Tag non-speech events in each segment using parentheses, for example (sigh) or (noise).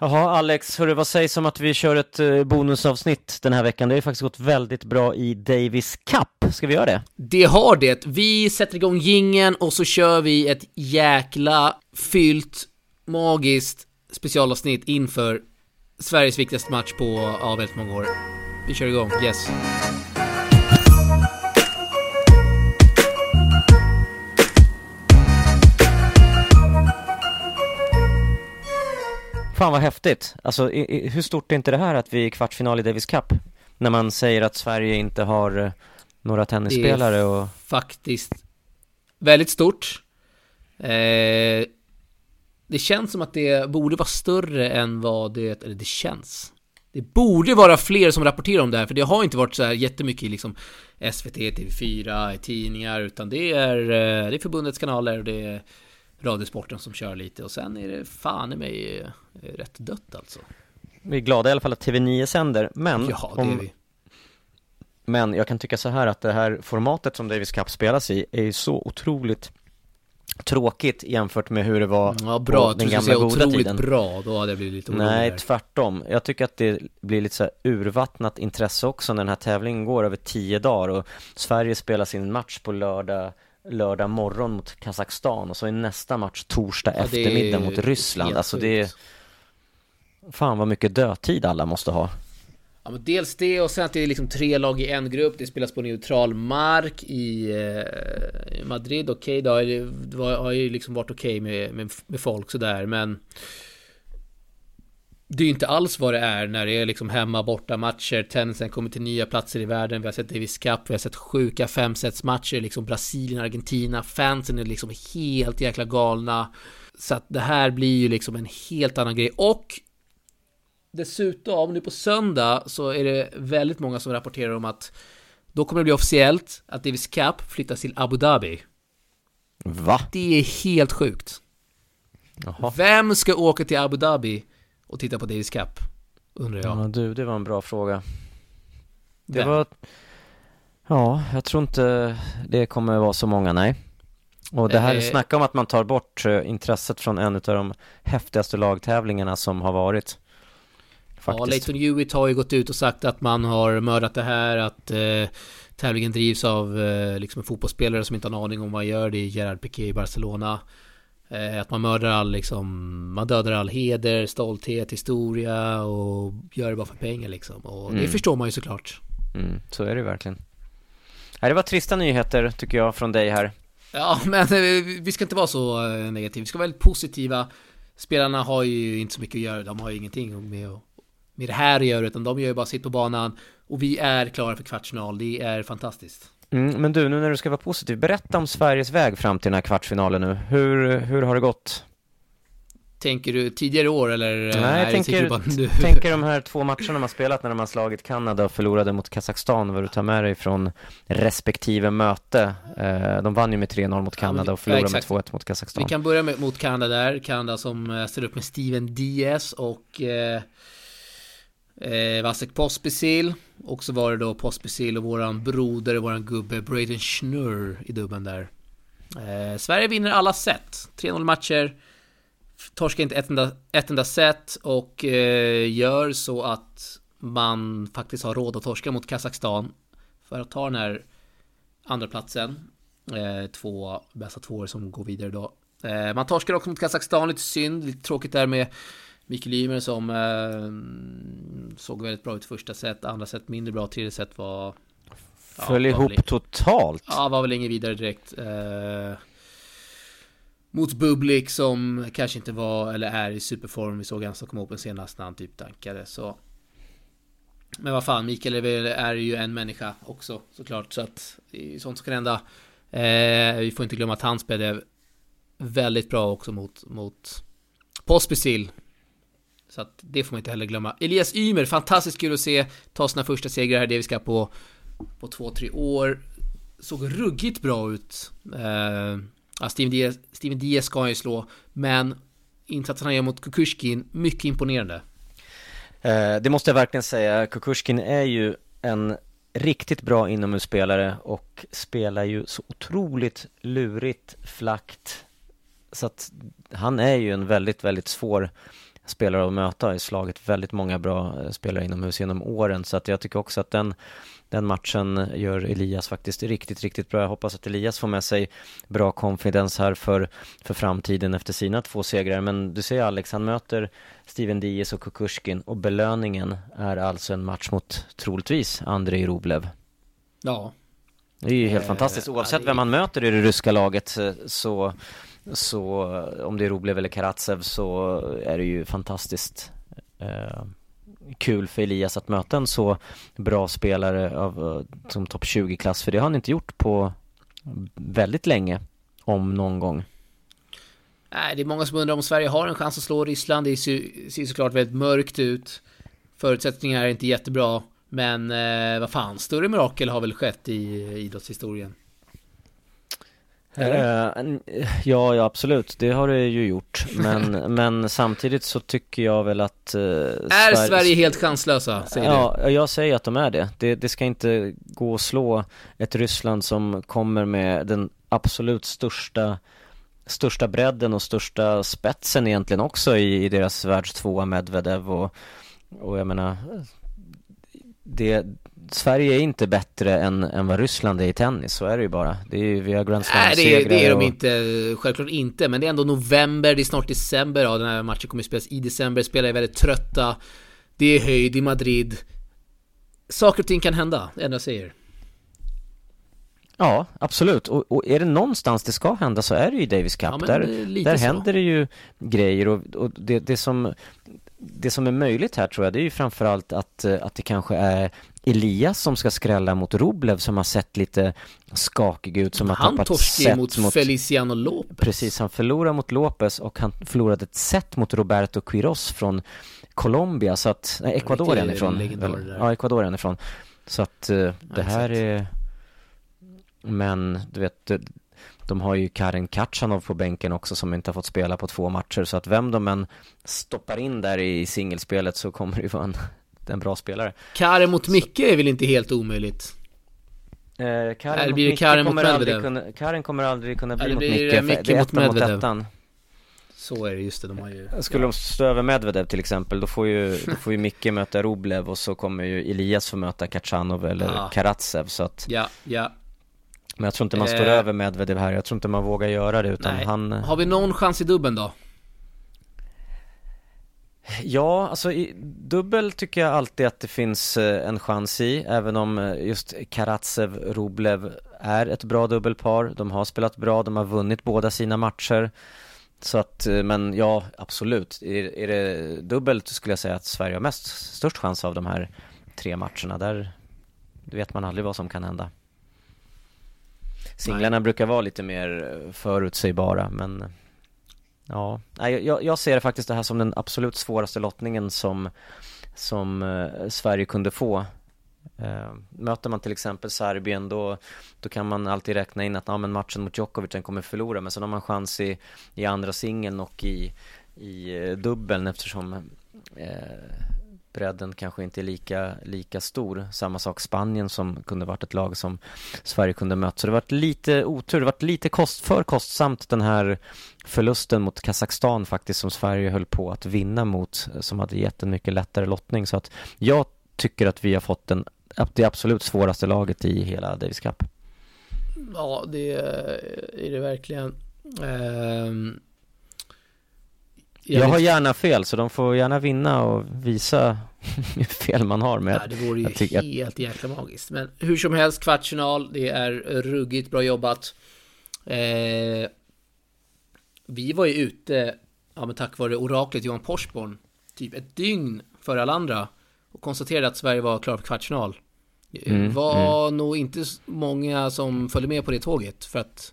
Jaha, Alex, hörru, vad sägs om att vi kör ett eh, bonusavsnitt den här veckan? Det har ju faktiskt gått väldigt bra i Davis Cup. Ska vi göra det? Det har det. Vi sätter igång gingen och så kör vi ett jäkla fyllt, magiskt specialavsnitt inför Sveriges viktigaste match på, ja, väldigt många år. Vi kör igång, yes. Fan vad häftigt. Alltså, i, i, hur stort är inte det här att vi är i kvartsfinal i Davis Cup? När man säger att Sverige inte har eh, några tennisspelare och... faktiskt väldigt stort. Eh, det känns som att det borde vara större än vad det, eller det känns. Det borde vara fler som rapporterar om det här, för det har inte varit så här jättemycket i liksom SVT, TV4, i tidningar, utan det är, eh, det är förbundets kanaler och det är Radiosporten som kör lite och sen är det fan i mig eh, rätt dött alltså. Vi är glada i alla fall att TV9 sänder, men Ja, det är vi. Men jag kan tycka så här att det här formatet som Davis Cup spelas i är ju så otroligt tråkigt jämfört med hur det var Ja, bra. på den gamla goda otroligt tiden. bra, då hade jag blivit lite orolig Nej, tvärtom. Jag tycker att det blir lite så här urvattnat intresse också när den här tävlingen går över tio dagar och Sverige spelar sin match på lördag lördag morgon mot Kazakstan och så är nästa match torsdag Ja, eftermiddag mot Ryssland. Alltså det är. Fan vad mycket dödtid alla måste ha. Ja, men dels det och sen att det är liksom tre lag i en grupp. Det spelas på neutral mark i eh, Madrid. Okej då, det har ju liksom varit okej med, med, med folk sådär, men det är ju inte alls vad det är när det är liksom hemma borta matcher. Tennisen kommer till nya platser i världen. Vi har sett Davis Cup, vi har sett sjuka femsetsmatcher, liksom Brasilien, Argentina. Fansen är liksom helt jäkla galna. Så att det här blir ju liksom en helt annan grej. Och Dessutom, nu på söndag så är det väldigt många som rapporterar om att då kommer det bli officiellt att Davis Cup flyttas till Abu Dhabi. Va? Det är helt sjukt. Jaha. Vem ska åka till Abu Dhabi och titta på Davis Cup? Undrar jag. Ja du, det var en bra fråga. Det Vem? var... Ja, jag tror inte det kommer vara så många, nej. Och det här, Eh. snacka om att man tar bort eh, intresset från en av de häftigaste lagtävlingarna som har varit. Ja, Faktiskt. Leighton Hewitt har ju gått ut och sagt att man har mördat det här, att eh, tävlingen drivs av eh, liksom en fotbollsspelare som inte har en aning om vad han gör. Det är Gerard Piqué i Barcelona. Eh, att man mördar all liksom, man dödar all heder, stolthet, historia och gör det bara för pengar liksom. Och det Mm. förstår man ju såklart. Mm, så är det verkligen. Nej, det var trista nyheter tycker jag från dig här. Ja, (laughs) men eh, vi ska inte vara så eh, negativa. Vi ska vara väldigt positiva. Spelarna har ju inte så mycket att göra. De har ju ingenting med, med det här att göra, utan de gör ju bara sitt på banan. Och vi är klara för kvartsfinal. Det är fantastiskt. Mm, men du, nu när du ska vara positiv, berätta om Sveriges väg fram till den här kvartsfinalen nu. Hur, hur har det gått? Tänker du tidigare år eller? eh, Nej, jag tänker, nu. (laughs) tänker de här två matcherna har spelat när har slagit Kanada och förlorade mot Kazakstan, vad du tar med dig från respektive möte. Eh, de vann ju med 3-0 mot Kanada och förlorade ja, med exakt. 2-1 mot Vi Kazakstan. kan börja med, mot Kanada där. Kanada som eh, ställer upp med Steven Diaz och eh, eh, Vasek Pospisil. Och så var det då Pospisil och våran broder, våran gubbe Braden Schnurr i dubben där. Eh, Sverige vinner alla set. 3-0 matcher. Torskar inte ett enda, ett enda set och eh, gör så att man faktiskt har råd att torska mot Kazakstan. För att ta den här andra platsen eh, Två bästa tvåor som går vidare då. Eh, man torskar också mot Kazakstan, lite synd. Lite tråkigt där med Mikael Ymer som eh, såg väldigt bra ut första set, andra set mindre bra, tredje set var... ja, Föll ihop väl- totalt. Ja, var väl ingen vidare direkt. Eh, mot Bublik som kanske inte var, eller är i superform. Vi såg han som kom open senast när han typ tankade, så... Men vad fan, Mikael är, ju en människa också såklart, så att det är sånt som kan hända. Eh, vi får inte glömma att han spelade väldigt bra också mot, mot Pospisil. Så att det får man inte heller glömma. Elias Ymer, fantastiskt kul att se ta sina första segrar här det vi ska på på två, tre år. Såg ruggigt bra ut. Eh, ja, Steven, Diaz, Steven Diaz ska han ju slå, men insatsen han gör mot Kukushkin, mycket imponerande. Eh, det måste jag verkligen säga. Kukushkin är ju en riktigt bra inomhusspelare och spelar ju så otroligt lurigt, flackt. Så att han är ju en väldigt, väldigt svår spelare att möta, har ju slagit väldigt många bra spelare inomhus genom åren så att jag tycker också att den den matchen gör Elias faktiskt riktigt, riktigt bra. Jag hoppas att Elias får med sig bra confidence här för, för framtiden efter sina två segrar. Men du ser Alex, han möter Steven Diaz och Kukushkin och belöningen är alltså en match mot troligtvis Andrei Rublev. Ja. Det är ju helt eh, fantastiskt. Oavsett vem man möter i det ryska laget eh, så, så om det är Rublev eller Karatsev så är det ju fantastiskt. Eh, kul för Elias att möta en så bra spelare av, eh, som topp 20-klass, för det har han inte gjort på väldigt länge, om någon gång. Nej, det är många som undrar om Sverige har en chans att slå Ryssland. Det ser såklart väldigt mörkt ut. Förutsättningarna är inte jättebra. Men eh, vad fan, större mirakel har väl skett i idrottshistorien? Uh, ja, ja, absolut. Det har det ju gjort. Men, (laughs) men samtidigt så tycker jag väl att... Uh, är Sverige... Sverige helt chanslösa? Säger ja, du? jag säger att de är det. det. Det ska inte gå att slå ett Ryssland som kommer med den absolut största största bredden och största spetsen egentligen också i, i deras världstvåa Medvedev och, och jag menar det, Sverige är inte bättre än, än vad Ryssland är i tennis, så är det ju bara. Det är ju, vi har Grand Nej, det är, det är de inte, självklart inte. Men det är ändå november, det är snart december. Ja, den här matchen kommer att spelas i december. Spelare är väldigt trötta. Det är höjd i Madrid. Saker och ting kan hända, det enda jag säger. Ja, absolut. Och, och, är det någonstans det ska hända så är det ju Davis Cup. Ja, där där händer det ju grejer och, och det, det, som, det som är möjligt här tror jag, det är ju framförallt att, att det kanske är Elias som ska skrälla mot Roblev som har sett lite skakig ut som han har tappat set mot, mot Feliciano Lopez. Precis, han förlorar mot Lopez och han förlorade ett set mot Roberto Quiros från Colombia så att, nej Ecuador är ifrån. Ja, Ecuador är ifrån. Så att uh, det här är Men du vet de har ju Karin Katjanov på bänken också som inte har fått spela på två matcher så att vem de än stoppar in där i singelspelet så kommer det ju vara en en bra spelare. Karin mot Micke är väl inte helt omöjligt? Eh, Karin blir det Karin mot Medvedev? Kunna, Karin kommer aldrig kunna bli Eller mot Micke, Micke det är mot Medvedev? Mot ettan. Så är det, just det, de har ju Skulle de stå över Medvedev till exempel, då får ju, då får ju Micke (laughs) möta Roblev och så kommer ju Elias få möta Kachanov eller ja. Karatsev så att Ja, ja Men jag tror inte man står eh. över Medvedev här, jag tror inte man vågar göra det utan Nej. han Har vi någon chans i dubben då? Ja, alltså i dubbel tycker jag alltid att det finns eh, en chans i, även om eh, just Karatsev, Rublev är ett bra dubbelpar. De har spelat bra, de har vunnit båda sina matcher. Så att, eh, men ja, absolut. Är, är det dubbelt skulle jag säga att Sverige har mest, störst chans av de här tre matcherna. Där vet man aldrig vad som kan hända. Singlarna Nej. brukar vara lite mer förutsägbara, men Ja, jag, jag ser faktiskt det här som den absolut svåraste lottningen som, som eh, Sverige kunde få. Eh, möter man till exempel Serbien då, då kan man alltid räkna in att ja, men matchen mot Djokovic den kommer förlora men sen har man chans i, i andra singeln och i, i eh, dubbeln eftersom eh, bredden kanske inte är lika, lika stor. Samma sak Spanien som kunde varit ett lag som Sverige kunde mött. Så det varit lite otur, det varit lite kost, för kostsamt den här förlusten mot Kazakstan faktiskt som Sverige höll på att vinna mot som hade gett en mycket lättare lottning. Så att jag tycker att vi har fått den, det absolut svåraste laget i hela Davis Cup. Ja, det är det verkligen. Um jag, jag har gärna fel så de får gärna vinna och visa hur fel man har med ja, Det vore ju tycker, helt jäkla magiskt. Men hur som helst kvartsfinal Det är ruggigt bra jobbat. Eh, Vi var ju ute Ja men tack vare oraklet Johan Porsborn Typ ett dygn före alla andra Och konstaterade att Sverige var klar för kvartsfinal. Mm, var mm. nog inte många som följde med på det tåget för att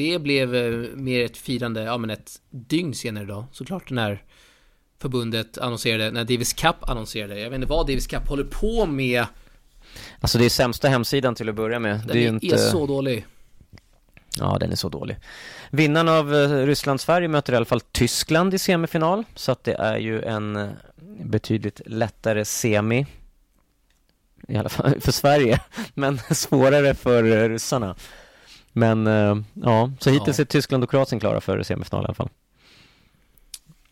det blev eh, mer ett firande, ja men ett dygn senare då, såklart när förbundet annonserade, när Davis Cup annonserade. Jag vet inte vad Davis Cup håller på med. Alltså det är sämsta hemsidan till att börja med. Den det är, är inte... så dålig. Ja, den är så dålig. Vinnaren av eh, Ryssland-Sverige möter i alla fall Tyskland i semifinal, så att det är ju en eh, betydligt lättare semi. I alla fall (laughs) för Sverige, men (laughs) svårare för ryssarna. Men uh, ja, så hittills ja. är Tyskland och Kroatien klara för semifinal i alla fall.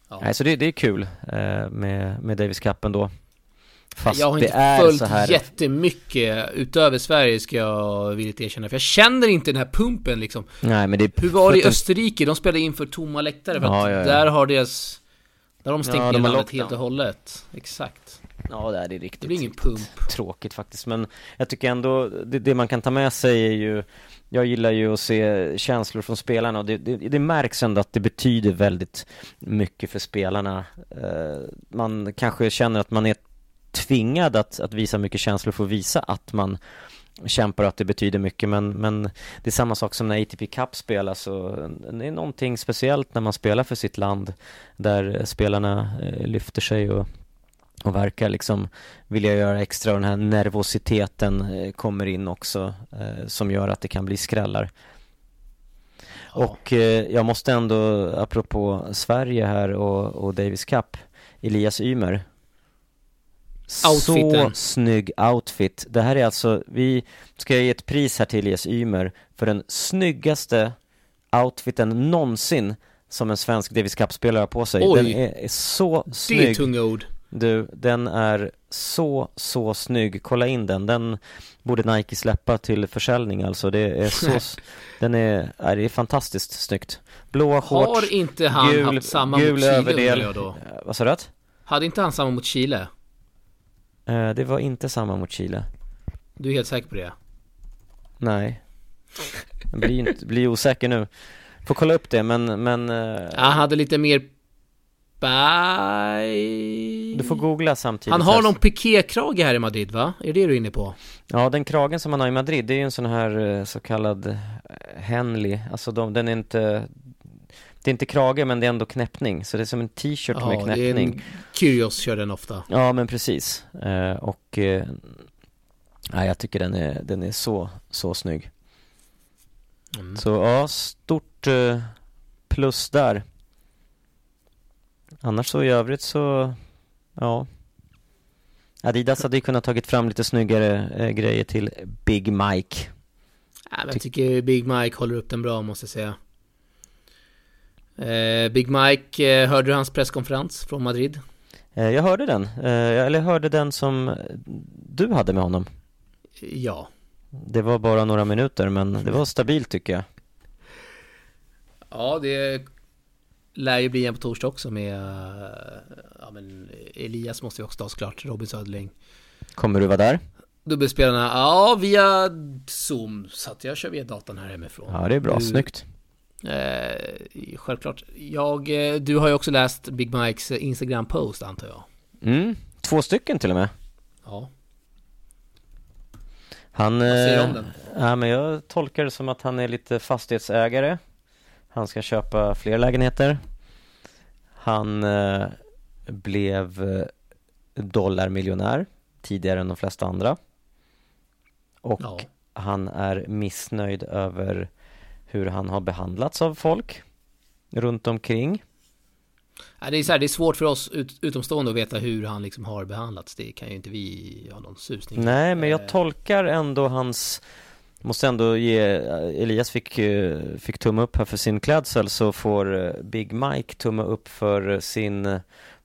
Ja. Nej, så det, det är kul eh, med, med Davis Cup ändå. Fast jag har inte följt så här... jättemycket utöver Sverige ska jag villigt erkänna. För jag känner inte den här pumpen liksom. Nej, men det Hur var det i Österrike? De spelade inför tomma läktare. För ja, att ja, ja. där har deras... Där har de stängt ja, ner landet helt och hållet. Exakt. Ja, det är riktigt. Det blir ingen pump. Tråkigt faktiskt. Men jag tycker ändå, det, det man kan ta med sig är ju jag gillar ju att se känslor från spelarna och det, det, det, märks ändå att det betyder väldigt mycket för spelarna. Eh, man kanske känner att man är tvingad att, att visa mycket känslor för att visa att man kämpar och att det betyder mycket men, men det är samma sak som när ATP Cup spelas och det är någonting speciellt när man spelar för sitt land där spelarna eh, lyfter sig och, och verkar liksom vilja göra extra och den här nervositeten eh, kommer in också eh, som gör att det kan bli skrällar. Ja. Och jag måste ändå, apropå Sverige här och, och Davis Cup, Elias Ymer Outfiten. Så snygg outfit. Det här är alltså, vi ska ge ett pris här till Elias Ymer för den snyggaste outfiten någonsin som en svensk Davis Cup-spelare har på sig. Oj. Den är så snygg. Det är tunga ord. Du, den är så, så snygg. Kolla in den. Den borde Nike släppa till försäljning alltså. Det är så, (laughs) den är, är, det är fantastiskt snyggt. Blåa shorts, Har inte han gul, haft samma gul mot Chile överdel. Jag då? Vad sa du? Hade inte han samma mot Chile? Eh, det var inte samma mot Chile. Du är helt säker på det? Nej. Jag blir, inte, blir osäker nu. Får kolla upp det, men... men uh... Han hade lite mer... Bye. Du får googla samtidigt. Han har någon pikékrage här i Madrid, va? Är det du är inne på? Ja, den kragen som han har i Madrid, det är ju en sån här eh, så kallad Henley. Alltså de, den är inte... Det är inte krage men det är ändå knäppning, så det är som en t-shirt ja, med knäppning. Ja, Kyrgios kör den ofta. Ja, men precis. Eh, och eh, ja, jag tycker den är, den är så, så snygg. Mm. Så ja, stort eh, plus där. Annars så i övrigt så, ja. Adidas hade ju kunnat tagit fram lite snyggare eh, grejer till Big Mike. Ja, jag tycker Big Mike håller upp den bra måste jag säga. Eh, Big Mike, eh, hörde du hans presskonferens från Madrid? Eh, jag hörde den, eller jag hörde den som du hade med honom Ja Det var bara några minuter men det var stabilt tycker jag Ja, det lär ju bli en på torsdag också med ja, men Elias måste ju också ta såklart, Robin Söderling Kommer du vara där? Dubbelspelarna, ja via Zoom, så att jag kör via datorn här hemifrån Ja det är bra, du, snyggt Eh, självklart. Jag, eh, du har ju också läst Big Mikes Instagram-post antar jag? Mm, två stycken till och med. Ja. Han... Vad säger du om den? Ja, men jag tolkar det som att han är lite fastighetsägare. Han ska köpa fler lägenheter. Han eh, blev eh, dollarmiljonär tidigare än de flesta andra. Och ja. han är missnöjd över hur han har behandlats av folk runt omkring. Ja, det, är så här, det är svårt för oss ut, utomstående att veta hur han liksom har behandlats. Det kan ju inte vi ha någon susning Nej, men jag eh. tolkar ändå hans Måste ändå ge, Elias fick, fick tumme upp här för sin klädsel så får eh, Big Mike tumme upp för sin,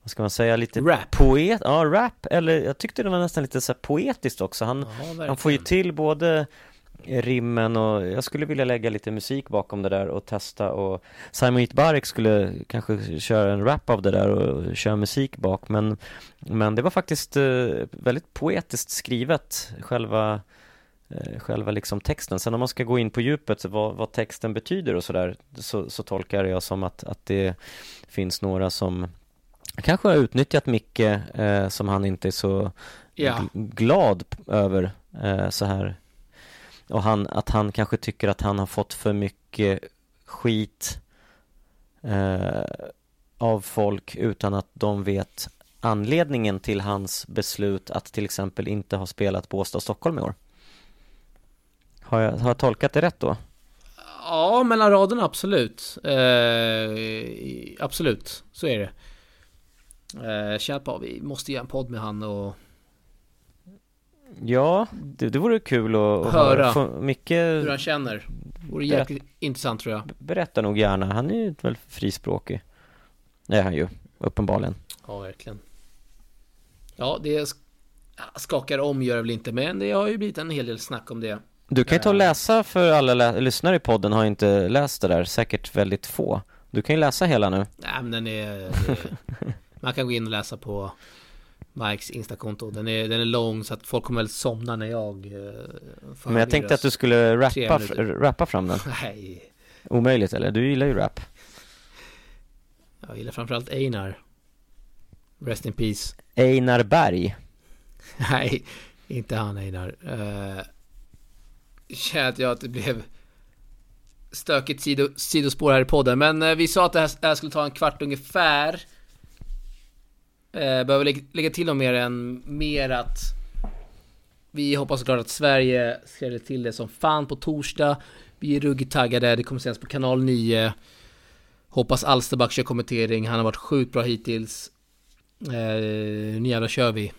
vad ska man säga, lite Rap. Poet, ja rap, eller jag tyckte det var nästan lite så poetiskt också. Han, ja, han får ju till både rimmen och jag skulle vilja lägga lite musik bakom det där och testa och Simon Itbarek skulle kanske köra en rap av det där och köra musik bak. Men Men det var faktiskt eh, väldigt poetiskt skrivet själva eh, Själva liksom texten. Sen om man ska gå in på djupet vad, vad texten betyder och sådär så, så tolkar jag som att, att det finns några som kanske har utnyttjat Micke eh, som han inte är så ja. glad över eh, så här och han, att han kanske tycker att han har fått för mycket skit eh, av folk utan att de vet anledningen till hans beslut att till exempel inte ha spelat Båstad och Stockholm i år. Har jag, har jag tolkat det rätt då? Ja, mellan raderna absolut. Eh, absolut, så är det. Eh, känner på, vi måste göra en podd med han och Ja, det, det vore kul att, höra, höra. mycket hur han känner. Det vore jäkligt intressant tror jag. Berätta nog gärna, han är ju väl frispråkig. Det är han ju. uppenbarligen. Ja, verkligen. Ja, det skakar om gör det väl inte, men det har ju blivit en hel del snack om det. Du kan ju ta och läsa för alla lyssnare i podden har inte läst det där, säkert väldigt få. Du kan ju läsa hela nu. Nej, men den är... är man kan gå in och läsa på Mikes Instakonto. Den är, den är lång så att folk kommer väl somna när jag eh, Men jag tänkte att du skulle rappa, rappa fram den. Nej. Omöjligt eller? Du gillar ju rap. Jag gillar framförallt Einar. Rest in peace. Einar Berg. Nej, inte han Einar. Uh, känner jag att det blev stökigt sido, sidospår här i podden. Men eh, vi sa att det här, det här, skulle ta en kvart ungefär. Eh, behöver lägga, lägga till något mer än mer att vi hoppas såklart att Sverige skräller till det som fan på torsdag. Vi är ruggigt taggade, det kommer sändas på kanal 9. Hoppas Alsterback kör kommentering, han har varit sjukt bra hittills. Eh, nu jävlar kör vi.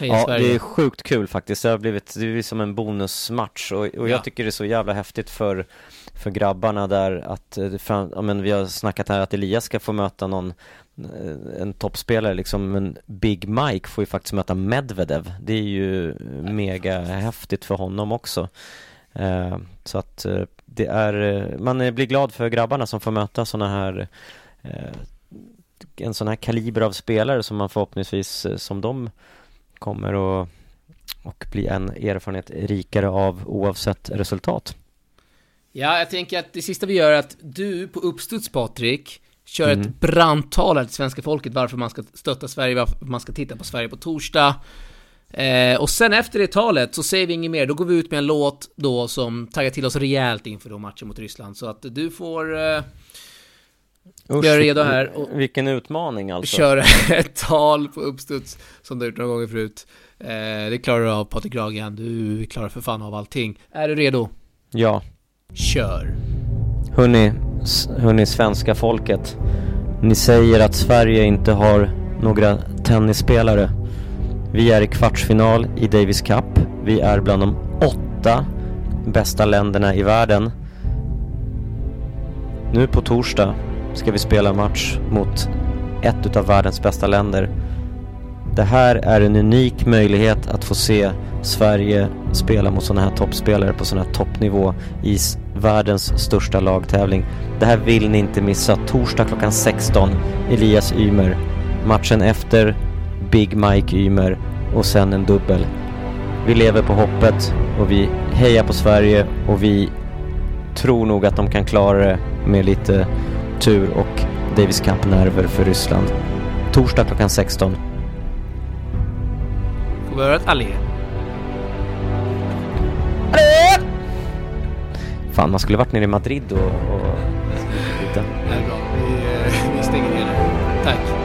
Ja, Sverige. det är sjukt kul faktiskt. Det har blivit, det är som en bonusmatch och, och jag ja. tycker det är så jävla häftigt för, för grabbarna där att, eh, fram, ja, men vi har snackat här att Elias ska få möta någon eh, en toppspelare liksom, men Big Mike får ju faktiskt möta Medvedev. Det är ju mega häftigt för honom också. Eh, så att eh, det är, eh, man blir glad för grabbarna som får möta sådana här en sån här kaliber av spelare som man förhoppningsvis som de kommer att och bli en erfarenhet rikare av oavsett resultat. Ja, jag tänker att det sista vi gör är att du på uppstuds Patrik kör mm. ett brandtal till svenska folket varför man ska stötta Sverige, varför man ska titta på Sverige på torsdag. Eh, och sen efter det talet så säger vi inget mer, då går vi ut med en låt då som taggar till oss rejält inför då matchen mot Ryssland. Så att du får eh, Usch, göra redo här och Vilken utmaning alltså. Köra (laughs) ett tal på uppstuds som du har gjort några gånger förut. Eh, det klarar du av Patrik Ragan, du klarar för fan av allting. Är du redo? Ja. Kör. Hörni, hörni svenska folket. Ni säger att Sverige inte har några tennisspelare. Vi är i kvartsfinal i Davis Cup. Vi är bland de åtta bästa länderna i världen. Nu på torsdag ska vi spela match mot ett utav världens bästa länder. Det här är en unik möjlighet att få se Sverige spela mot sådana här toppspelare på sån här toppnivå i världens största lagtävling. Det här vill ni inte missa. Torsdag klockan 16, Elias Ymer. Matchen efter Big Mike Ymer och sen en dubbel. Vi lever på hoppet och vi hejar på Sverige och vi tror nog att de kan klara det med lite tur och Davis Cup-nerver för Ryssland. Torsdag klockan 16. Får vi höra ett allé? Allé! Fan, man skulle varit nere i Madrid och... och... Det är bra. Vi, eh, vi stänger ner. Tack.